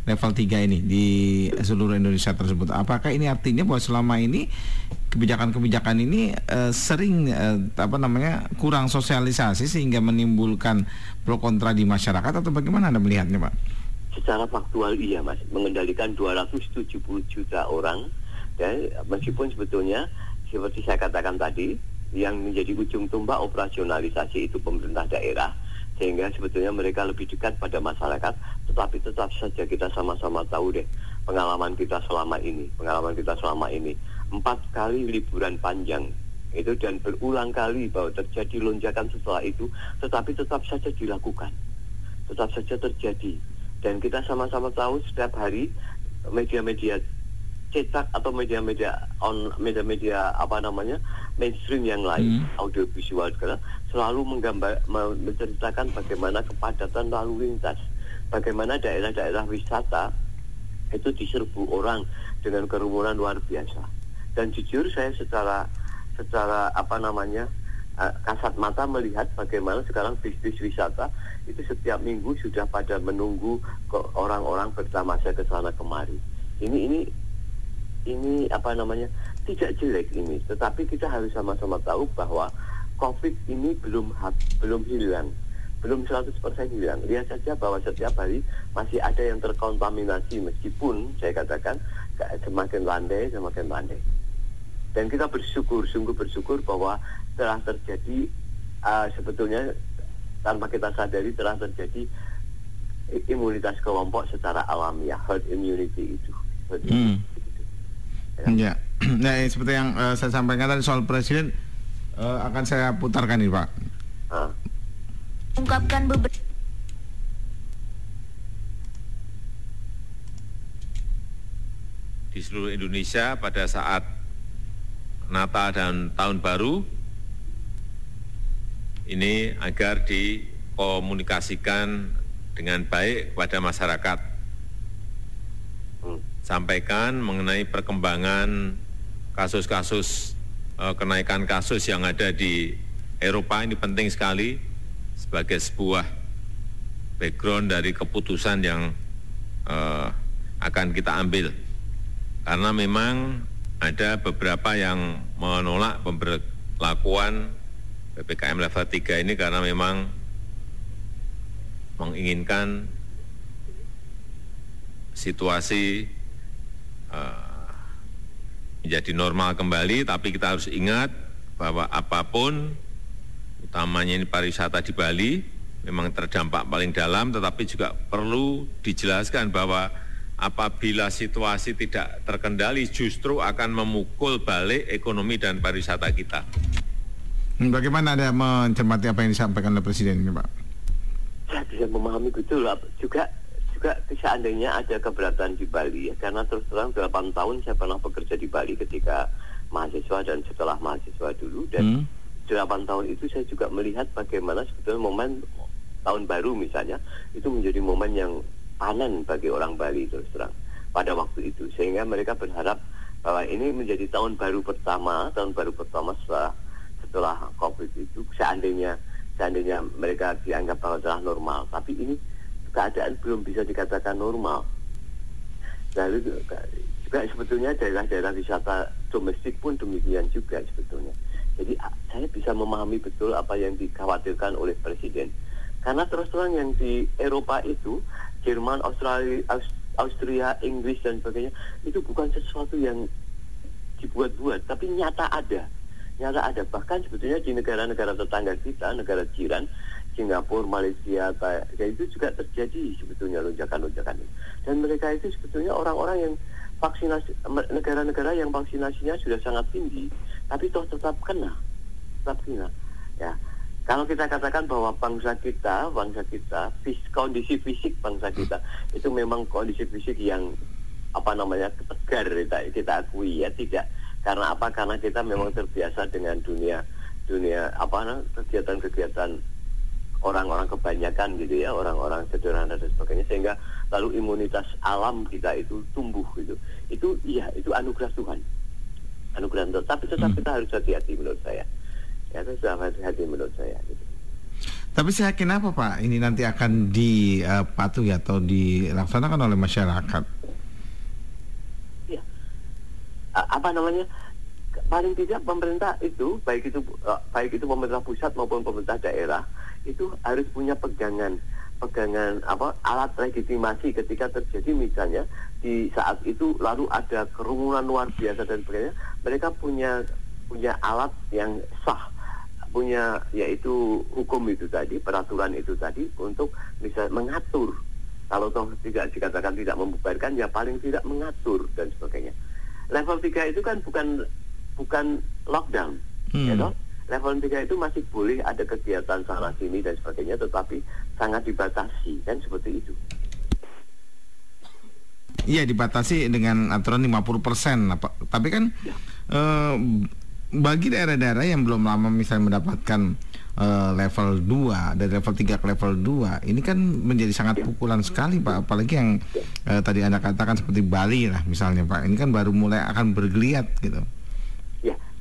level 3 ini di seluruh Indonesia tersebut. Apakah ini artinya bahwa selama ini kebijakan-kebijakan ini uh, sering uh, apa namanya kurang sosialisasi sehingga menimbulkan pro kontra di masyarakat atau bagaimana Anda melihatnya, Pak? secara faktual iya mas mengendalikan 270 juta orang dan meskipun sebetulnya seperti saya katakan tadi yang menjadi ujung tombak operasionalisasi itu pemerintah daerah sehingga sebetulnya mereka lebih dekat pada masyarakat tetapi tetap saja kita sama-sama tahu deh pengalaman kita selama ini pengalaman kita selama ini. Empat kali liburan panjang itu dan berulang kali bahwa terjadi lonjakan setelah itu tetapi tetap saja dilakukan. Tetap saja terjadi. Dan kita sama-sama tahu setiap hari media-media cetak atau media-media on media-media apa namanya mainstream yang lain hmm. audiovisual segala selalu menggambar menceritakan bagaimana kepadatan lalu lintas bagaimana daerah-daerah wisata itu diserbu orang dengan kerumunan luar biasa dan jujur saya secara secara apa namanya uh, kasat mata melihat bagaimana sekarang bisnis wisata itu setiap minggu sudah pada menunggu orang-orang pertama saya ke sana kemari. Ini ini ini apa namanya tidak jelek ini, tetapi kita harus sama-sama tahu bahwa COVID ini belum belum hilang, belum 100% hilang. Lihat saja bahwa setiap hari masih ada yang terkontaminasi meskipun saya katakan semakin landai semakin landai. Dan kita bersyukur, sungguh bersyukur bahwa telah terjadi uh, sebetulnya tanpa kita sadari telah terjadi imunitas kelompok secara alamiah herd immunity itu. Herd hmm. Itu. Ya. *clears throat* Nah, seperti yang uh, saya sampaikan tadi soal presiden uh, akan saya putarkan nih Pak. Uh. Ungkapkan beberapa di seluruh Indonesia pada saat Natal dan Tahun Baru ini agar dikomunikasikan dengan baik kepada masyarakat. Sampaikan mengenai perkembangan kasus-kasus eh, kenaikan kasus yang ada di Eropa ini penting sekali sebagai sebuah background dari keputusan yang uh, akan kita ambil. Karena memang ada beberapa yang menolak pemberlakuan PPKM level 3 ini karena memang menginginkan situasi menjadi normal kembali, tapi kita harus ingat bahwa apa pun, utamanya ini pariwisata di Bali, memang terdampak paling dalam, tetapi juga perlu dijelaskan bahwa apabila situasi tidak terkendali justru akan memukul balik ekonomi dan pariwisata kita. Hmm, Bagaimana Anda mencermati apa yang disampaikan oleh Presiden ini Pak? saya bisa memahami betul juga juga seandainya ada keberatan di Bali ya. Karena terus terang 8 tahun saya pernah bekerja di Bali ketika mahasiswa dan setelah mahasiswa dulu. Dan Hmm. 8 tahun itu saya juga melihat bagaimana sebetulnya momen tahun baru misalnya itu menjadi momen yang panen bagi orang Bali terus terang pada waktu itu. Sehingga mereka berharap bahwa ini menjadi tahun baru pertama tahun baru pertama setelah setelah COVID itu. Seandainya seandainya mereka dianggap bahwa telah normal. Tapi ini keadaan belum bisa dikatakan normal. Lalu juga, sebetulnya daerah-daerah wisata domestik pun demikian juga sebetulnya. Jadi saya bisa memahami betul apa yang dikhawatirkan oleh presiden. Karena terus terang yang di Eropa itu Jerman, Australia, Aus- Austria, Inggris dan sebagainya itu bukan sesuatu yang dibuat-buat tapi nyata ada. Nyata ada. Bahkan sebetulnya di negara-negara tetangga kita negara jiran Singapura, Malaysia, ya itu juga terjadi sebetulnya lonjakan-lonjakan itu. Dan mereka itu sebetulnya orang-orang yang vaksinasi negara-negara yang vaksinasinya sudah sangat tinggi, tapi toh tetap kena, tetap kena. Ya, kalau kita katakan bahwa bangsa kita, bangsa kita, fis, kondisi fisik bangsa kita itu memang kondisi fisik yang apa namanya tegar kita, kita akui ya tidak karena apa karena kita memang terbiasa dengan dunia dunia apa kegiatan-kegiatan orang-orang kebanyakan gitu ya orang-orang sederhana dan sebagainya sehingga lalu imunitas alam kita itu tumbuh gitu itu iya itu anugerah Tuhan anugerah Tuhan tapi tetap kita harus hati-hati menurut saya ya kita harus hati-hati menurut saya gitu. Tapi saya yakin apa Pak? Ini nanti akan dipatuhi atau dilaksanakan oleh masyarakat. Iya. A- apa namanya paling tidak pemerintah itu baik itu uh, baik itu pemerintah pusat maupun pemerintah daerah itu harus punya pegangan pegangan apa alat legitimasi ketika terjadi misalnya di saat itu lalu ada kerumunan luar biasa dan sebagainya mereka punya punya alat yang sah punya yaitu hukum itu tadi peraturan itu tadi untuk bisa mengatur kalau toh tidak dikatakan tidak membubarkan ya paling tidak mengatur dan sebagainya level 3 itu kan bukan bukan lockdown Hmm. ya toh? Level 3 itu masih boleh ada kegiatan sana sini dan sebagainya tetapi sangat dibatasi kan seperti itu Iya dibatasi dengan aturan 50 persen. Tapi kan eh, bagi daerah-daerah yang belum lama misalnya mendapatkan eh, level 2 dari level 3 ke level 2 ini kan menjadi sangat pukulan sekali Pak. Apalagi yang eh, tadi Anda katakan seperti Bali lah misalnya Pak. Ini kan baru mulai akan bergeliat gitu.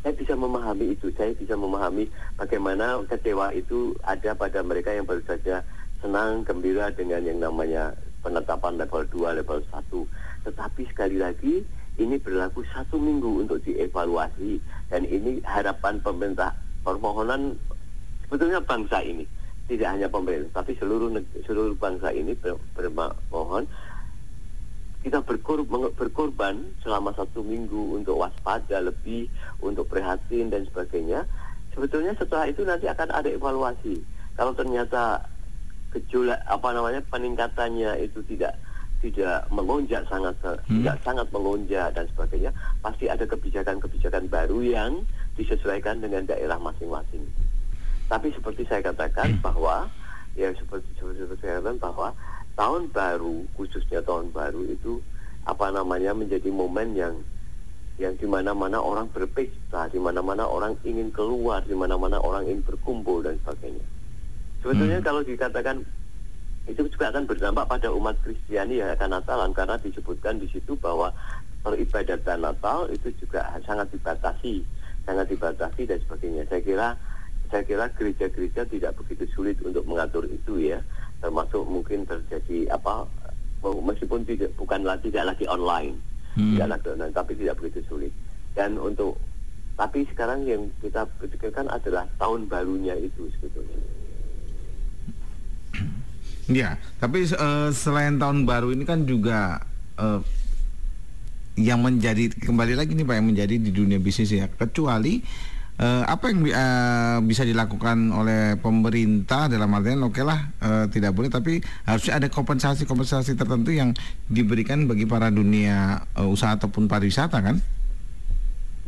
Ya, saya bisa memahami itu. Saya bisa memahami bagaimana kecewa itu ada pada mereka yang baru saja senang, gembira dengan yang namanya penetapan level 2, level 1. Tetapi sekali lagi, ini berlaku satu minggu untuk dievaluasi. Dan ini harapan pemerintah, permohonan sebetulnya bangsa ini. Tidak hanya pemerintah, tapi seluruh seluruh bangsa ini ber- bermohon kita berkor, berkorban selama satu minggu untuk waspada lebih, untuk prihatin dan sebagainya. Sebetulnya setelah itu nanti akan ada evaluasi. Kalau ternyata gejolak apa namanya peningkatannya itu tidak tidak melonjak sangat tidak sangat melonjak dan sebagainya, pasti ada kebijakan-kebijakan baru yang disesuaikan dengan daerah masing-masing. Tapi seperti saya katakan bahwa ya seperti seperti, seperti saya katakan bahwa tahun baru khususnya tahun baru itu apa namanya menjadi momen yang yang di mana-mana orang berpesta, di mana-mana orang ingin keluar, di mana-mana orang ingin berkumpul dan sebagainya. Sebetulnya kalau dikatakan itu juga akan berdampak pada umat Kristiani yang akan Natalan karena disebutkan di situ bahwa peribadatan Natal itu juga sangat dibatasi, sangat dibatasi dan sebagainya. Saya kira saya kira gereja-gereja tidak begitu sulit untuk mengatur itu ya, termasuk mungkin terjadi apa meskipun tidak bukan lagi tidak lagi online, Hmm. tidak lagi online, tapi tidak begitu sulit. Dan untuk tapi sekarang yang kita pikirkan adalah tahun barunya itu sebetulnya. Ya, tapi eh, selain tahun baru ini kan juga eh, yang menjadi kembali lagi nih Pak yang menjadi di dunia bisnis ya. Kecuali eh, apa yang eh, bisa dilakukan oleh pemerintah dalam artian oke lah eh, tidak boleh tapi harusnya ada kompensasi-kompensasi tertentu yang diberikan bagi para dunia eh, usaha ataupun pariwisata kan?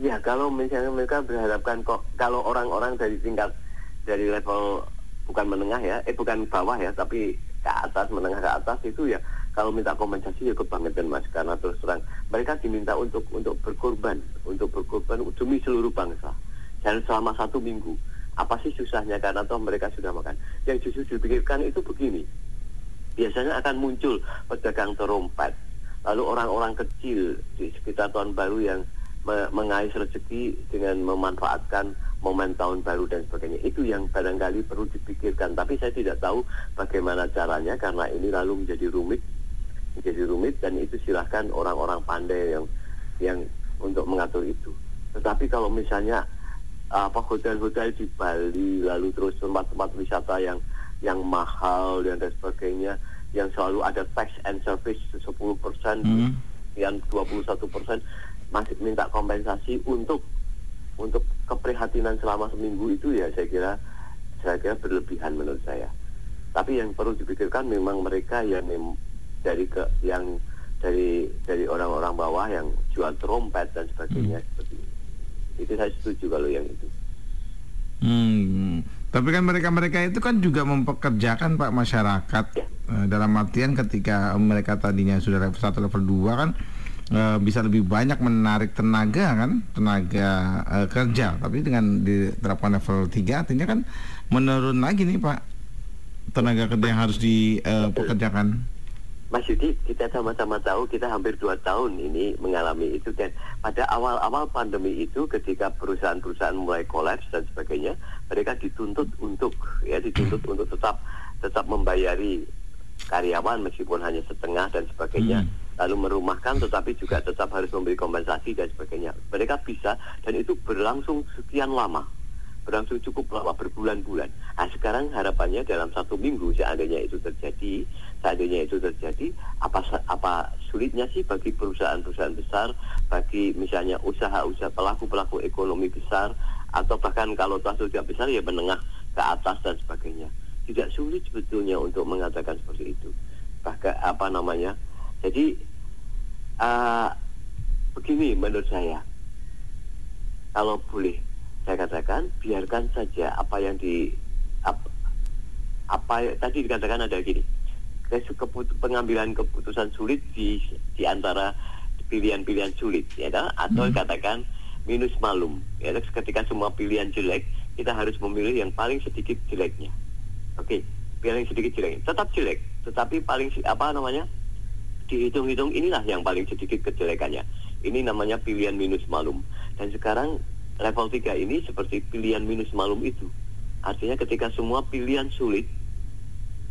Ya kalau misalnya mereka berharapkan kok kalau orang-orang dari tingkat dari level bukan menengah ya, eh bukan bawah ya, tapi ke atas menengah ke atas itu ya kalau minta kompensasi ya kebangetan mas karena terus terang mereka diminta untuk untuk berkorban untuk berkorban demi seluruh bangsa dan selama satu minggu apa sih susahnya karena toh mereka sudah makan yang justru dipikirkan itu begini biasanya akan muncul pedagang terompet lalu orang-orang kecil di sekitar tahun baru yang mengais rezeki dengan memanfaatkan momen tahun baru dan sebagainya. Itu yang barangkali perlu dipikirkan. Tapi saya tidak tahu bagaimana caranya karena ini lalu menjadi rumit, menjadi rumit dan itu silahkan orang-orang pandai yang yang untuk mengatur itu. Tetapi kalau misalnya apa hotel-hotel di Bali lalu terus tempat-tempat wisata yang yang mahal dan sebagainya yang selalu ada tax and service 10 persen, hmm. yang 21 persen masih minta kompensasi untuk untuk keprihatinan selama seminggu itu ya saya kira saya kira berlebihan menurut saya. Tapi yang perlu dipikirkan memang mereka yang dari ke yang dari dari orang-orang bawah yang jual trompet dan sebagainya hmm. seperti itu. Saya setuju kalau yang itu. Hmm. Tapi kan mereka-mereka itu kan juga mempekerjakan Pak masyarakat ya. Eh, dalam artian ketika mereka tadinya sudah level 1 level 2 kan uh, bisa lebih banyak menarik tenaga kan tenaga uh, kerja tapi dengan diterapkan level 3 artinya kan menurun lagi nih Pak tenaga kerja yang harus dipekerjakan uh, Mas Yudi, kita sama-sama tahu kita hampir dua tahun ini mengalami itu dan pada awal-awal pandemi itu ketika perusahaan-perusahaan mulai kolaps dan sebagainya, mereka dituntut untuk ya dituntut untuk tetap tetap membayari karyawan meskipun hanya setengah dan sebagainya. Hmm lalu merumahkan tetapi juga tetap harus memberi kompensasi dan sebagainya. Mereka bisa dan itu berlangsung sekian lama, berlangsung cukup lama berbulan-bulan. Nah sekarang harapannya dalam satu minggu seandainya itu terjadi, seandainya itu terjadi, apa apa sulitnya sih bagi perusahaan-perusahaan besar, bagi misalnya usaha-usaha pelaku-pelaku ekonomi besar, atau bahkan kalau tak sudah besar ya menengah ke atas dan sebagainya. Tidak sulit sebetulnya untuk mengatakan seperti itu. Bahkan apa namanya? Jadi uh, begini menurut saya kalau boleh saya katakan biarkan saja apa yang di apa, apa tadi dikatakan ada gini pengambilan keputusan sulit di di antara pilihan-pilihan sulit ya kan? atau hmm. katakan minus malum ya ketika semua pilihan jelek kita harus memilih yang paling sedikit jeleknya oke okay. yang sedikit jelek tetap jelek tetapi paling apa namanya dihitung-hitung inilah yang paling sedikit kejelekannya. Ini namanya pilihan minus malum. Dan sekarang level 3 ini seperti pilihan minus malum itu. Artinya ketika semua pilihan sulit,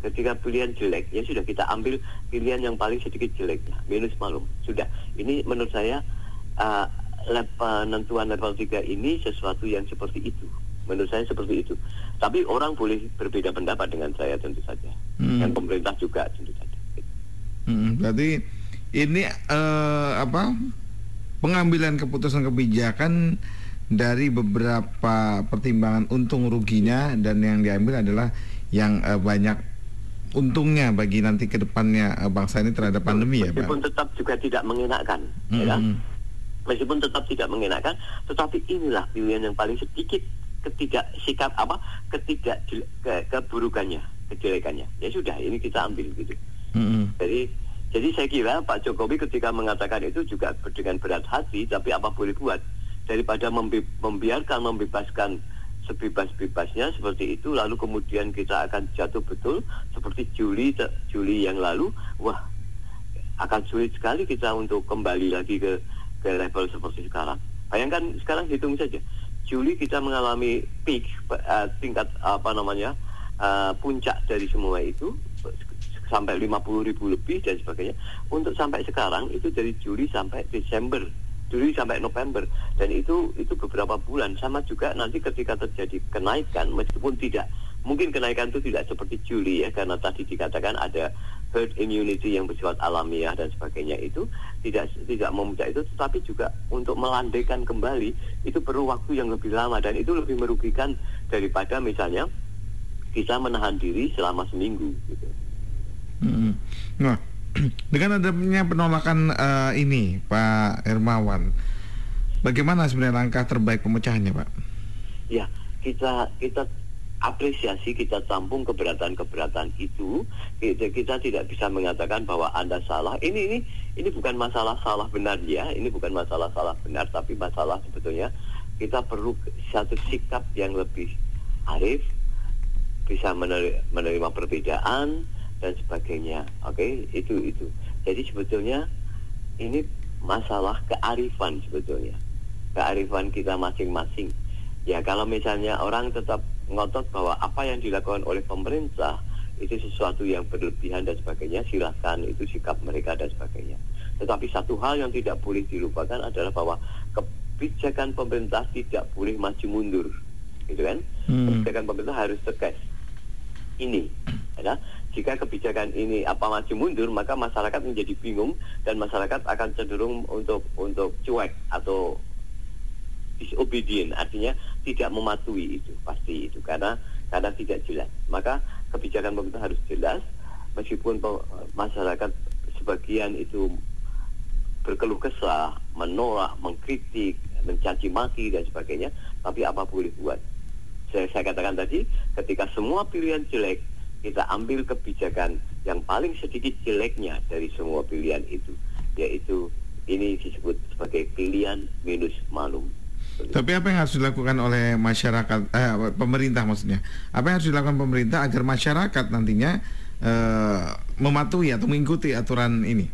ketika pilihan jelek, ya sudah kita ambil pilihan yang paling sedikit jeleknya, minus malum. Sudah. Ini menurut saya uh, penentuan level 3 ini sesuatu yang seperti itu. Menurut saya seperti itu. Tapi orang boleh berbeda pendapat dengan saya tentu saja. Hmm. Dan pemerintah juga tentu saja. Hmm, berarti ini uh, apa pengambilan keputusan kebijakan dari beberapa pertimbangan untung ruginya dan yang diambil adalah yang uh, banyak untungnya bagi nanti ke depannya uh, bangsa ini terhadap pandemi ya Pak. Meskipun tetap juga tidak mengenakan, ya kan? hmm. ya. Meskipun tetap tidak mengenakan, tetapi inilah pilihan yang paling sedikit ketiga sikap apa ketiga ke, keburukannya kejelekannya ya sudah ini kita ambil gitu Mm-hmm. Jadi jadi saya kira Pak Jokowi ketika mengatakan itu juga dengan berat hati, tapi apa boleh buat daripada membi- membiarkan membebaskan sebebas-bebasnya seperti itu, lalu kemudian kita akan jatuh betul seperti Juli Juli yang lalu, wah akan sulit sekali kita untuk kembali lagi ke ke level seperti sekarang. Bayangkan sekarang hitung saja, Juli kita mengalami peak uh, tingkat apa namanya uh, puncak dari semua itu sampai 50 ribu lebih dan sebagainya. Untuk sampai sekarang itu dari Juli sampai Desember, Juli sampai November dan itu itu beberapa bulan sama juga nanti ketika terjadi kenaikan meskipun tidak mungkin kenaikan itu tidak seperti Juli ya karena tadi dikatakan ada herd immunity yang bersifat alamiah dan sebagainya itu tidak tidak memudah itu tetapi juga untuk melandaikan kembali itu perlu waktu yang lebih lama dan itu lebih merugikan daripada misalnya bisa menahan diri selama seminggu gitu. Hmm. Nah, *clears throat* dengan adanya penolakan uh, ini, Pak Hermawan, Bagaimana sebenarnya langkah terbaik pemecahannya, Pak? Ya, kita kita apresiasi kita tampung keberatan-keberatan itu. Kita, kita tidak bisa mengatakan bahwa anda salah. Ini ini ini bukan masalah salah benar ya. Ini bukan masalah salah benar tapi masalah sebetulnya. Kita perlu satu sikap yang lebih arif bisa menerima, perbedaan dan sebagainya. Oke okay? itu itu. Jadi sebetulnya ini masalah kearifan sebetulnya. Kearifan kita masing-masing. Ya kalau misalnya orang tetap ngotot bahwa apa yang dilakukan oleh pemerintah itu sesuatu yang berlebihan dan sebagainya silahkan itu sikap mereka dan sebagainya. Tetapi satu hal yang tidak boleh dilupakan adalah bahwa kebijakan pemerintah tidak boleh maju mundur. Gitu kan? Hmm. kebijakan pemerintah harus tegas. Ini ya jika kebijakan ini apa maju mundur maka masyarakat menjadi bingung dan masyarakat akan cenderung untuk untuk cuek atau disobedient. Artinya tidak mematuhi itu pasti itu. Karena karena tidak jelas. Maka kebijakan pemerintah harus jelas. Meskipun masyarakat sebagian itu berkeluh kesah menolak mengkritik mencaci maki dan sebagainya tapi apa boleh buat? Saya, saya katakan tadi ketika semua pilihan jelek kita ambil kebijakan yang paling sedikit jeleknya dari semua pilihan itu yaitu ini disebut sebagai pilihan minus malum tapi apa yang harus dilakukan oleh masyarakat, eh, pemerintah maksudnya? Apa yang harus dilakukan pemerintah agar masyarakat nantinya eh, mematuhi atau mengikuti aturan ini?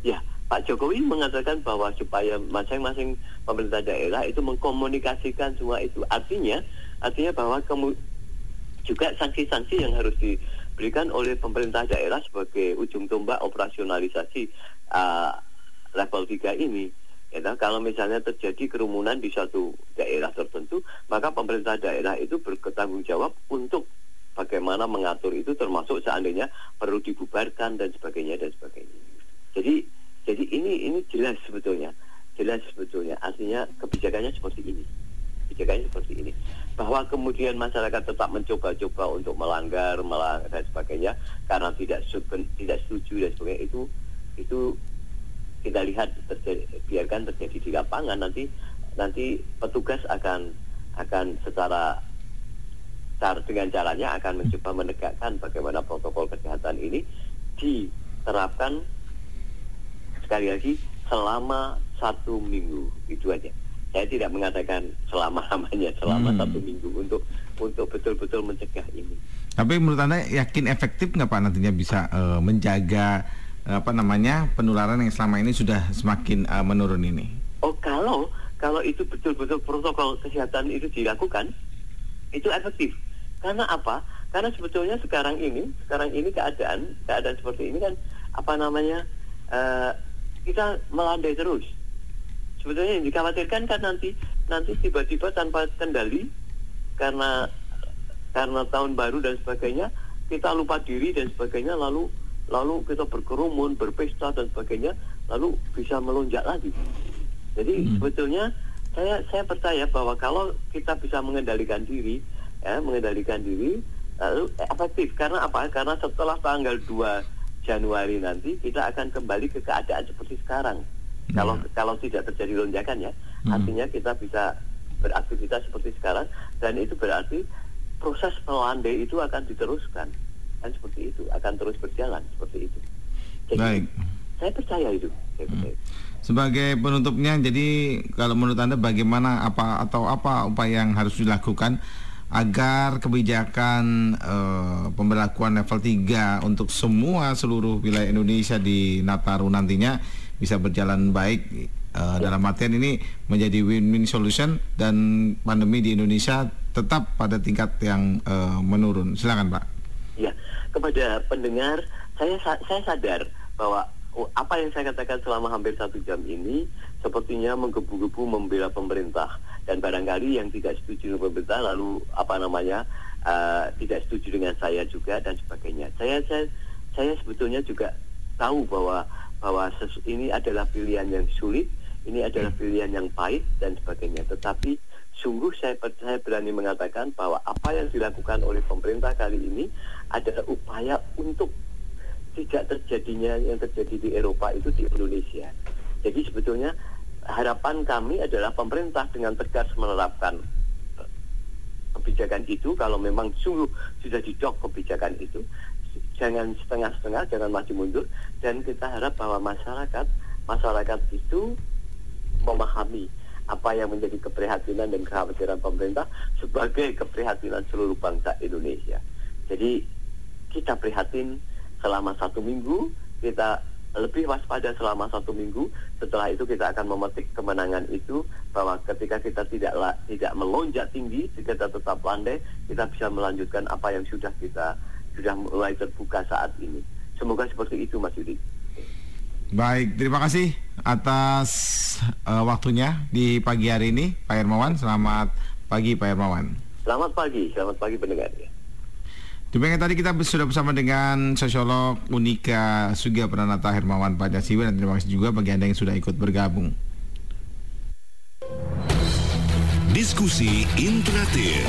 Ya, Pak Jokowi mengatakan bahwa supaya masing-masing pemerintah daerah itu mengkomunikasikan semua itu. Artinya, artinya bahwa kemu juga sanksi-sanksi yang harus diberikan oleh pemerintah daerah sebagai ujung tombak operasionalisasi uh, level 3 ini Ya, kalau misalnya terjadi kerumunan di suatu daerah tertentu, maka pemerintah daerah itu bertanggung jawab untuk bagaimana mengatur itu termasuk seandainya perlu dibubarkan dan sebagainya dan sebagainya. Jadi jadi ini ini jelas sebetulnya, jelas sebetulnya artinya kebijakannya seperti ini. Kebijakannya seperti ini. Bahwa kemudian masyarakat tetap mencoba-coba untuk melanggar, melanggar dan sebagainya karena tidak tidak setuju dan sebagainya itu itu kita lihat terjadi, biarkan terjadi di lapangan. Nanti nanti petugas akan akan secara cara dengan caranya akan mencoba menegakkan bagaimana protokol kesehatan ini diterapkan sekali lagi selama satu minggu. Itu aja saya tidak mengatakan selama lamanya selama hmm. satu minggu untuk untuk betul-betul mencegah ini tapi menurut anda yakin efektif nggak pak nantinya bisa uh, menjaga apa namanya penularan yang selama ini sudah semakin uh, menurun ini? Oh kalau kalau itu betul-betul protokol kesehatan itu dilakukan itu efektif. Karena apa? Karena sebetulnya sekarang ini sekarang ini keadaan keadaan seperti ini kan apa namanya uh, kita melandai terus. Sebetulnya yang dikhawatirkan kan nanti nanti tiba-tiba tanpa kendali karena karena tahun baru dan sebagainya kita lupa diri dan sebagainya lalu lalu kita berkerumun, berpesta dan sebagainya, lalu bisa melonjak lagi. Jadi hmm. sebetulnya saya saya percaya bahwa kalau kita bisa mengendalikan diri, ya mengendalikan diri, lalu efektif. Karena apa? Karena setelah tanggal 2 Januari nanti kita akan kembali ke keadaan seperti sekarang. Kalau kalau tidak terjadi lonjakan ya, hmm. artinya kita bisa beraktivitas seperti sekarang dan itu berarti proses melandai itu akan diteruskan kan seperti itu akan terus berjalan seperti itu. Jadi, Baik. Saya percaya itu. Saya hmm. percaya. Sebagai penutupnya, jadi kalau menurut anda bagaimana apa atau apa upaya yang harus dilakukan agar kebijakan uh, pemberlakuan level 3 untuk semua seluruh wilayah Indonesia di Nataru nantinya bisa berjalan baik uh, dalam artian ini menjadi win-win solution dan pandemi di Indonesia tetap pada tingkat yang uh, menurun. Silakan Pak. Ya, kepada pendengar, saya saya sadar bahwa apa yang saya katakan selama hampir satu jam ini sepertinya menggebu-gebu membela pemerintah dan barangkali yang tidak setuju dengan pemerintah lalu apa namanya uh, tidak setuju dengan saya juga dan sebagainya. Saya saya saya sebetulnya juga tahu bahwa bahwa ini adalah pilihan yang sulit, ini adalah pilihan yang pahit dan sebagainya. Tetapi sungguh saya, saya berani mengatakan bahwa apa yang dilakukan oleh pemerintah kali ini adalah upaya untuk tidak terjadinya yang terjadi di Eropa itu di Indonesia. Jadi sebetulnya harapan kami adalah pemerintah dengan tegas menerapkan eh, kebijakan itu kalau memang sungguh sudah didok kebijakan itu jangan setengah-setengah jangan maju mundur dan kita harap bahwa masyarakat masyarakat itu memahami apa yang menjadi keprihatinan dan kekhawatiran pemerintah sebagai keprihatinan seluruh bangsa Indonesia. Jadi kita prihatin selama satu minggu, kita lebih waspada selama satu minggu. Setelah itu kita akan memetik kemenangan itu bahwa ketika kita tidak tidak melonjak tinggi, kita tetap landai, kita bisa melanjutkan apa yang sudah kita sudah mulai terbuka saat ini. Semoga seperti itu Mas Yudi. Baik, terima kasih atas uh, waktunya di pagi hari ini, Pak Hermawan. Selamat pagi, Pak Hermawan. Selamat pagi, selamat pagi pendengar. Demikian tadi kita sudah bersama dengan sosiolog Unika Sugia Pranata Hermawan Pancasila dan terima kasih juga bagi Anda yang sudah ikut bergabung. Diskusi interaktif.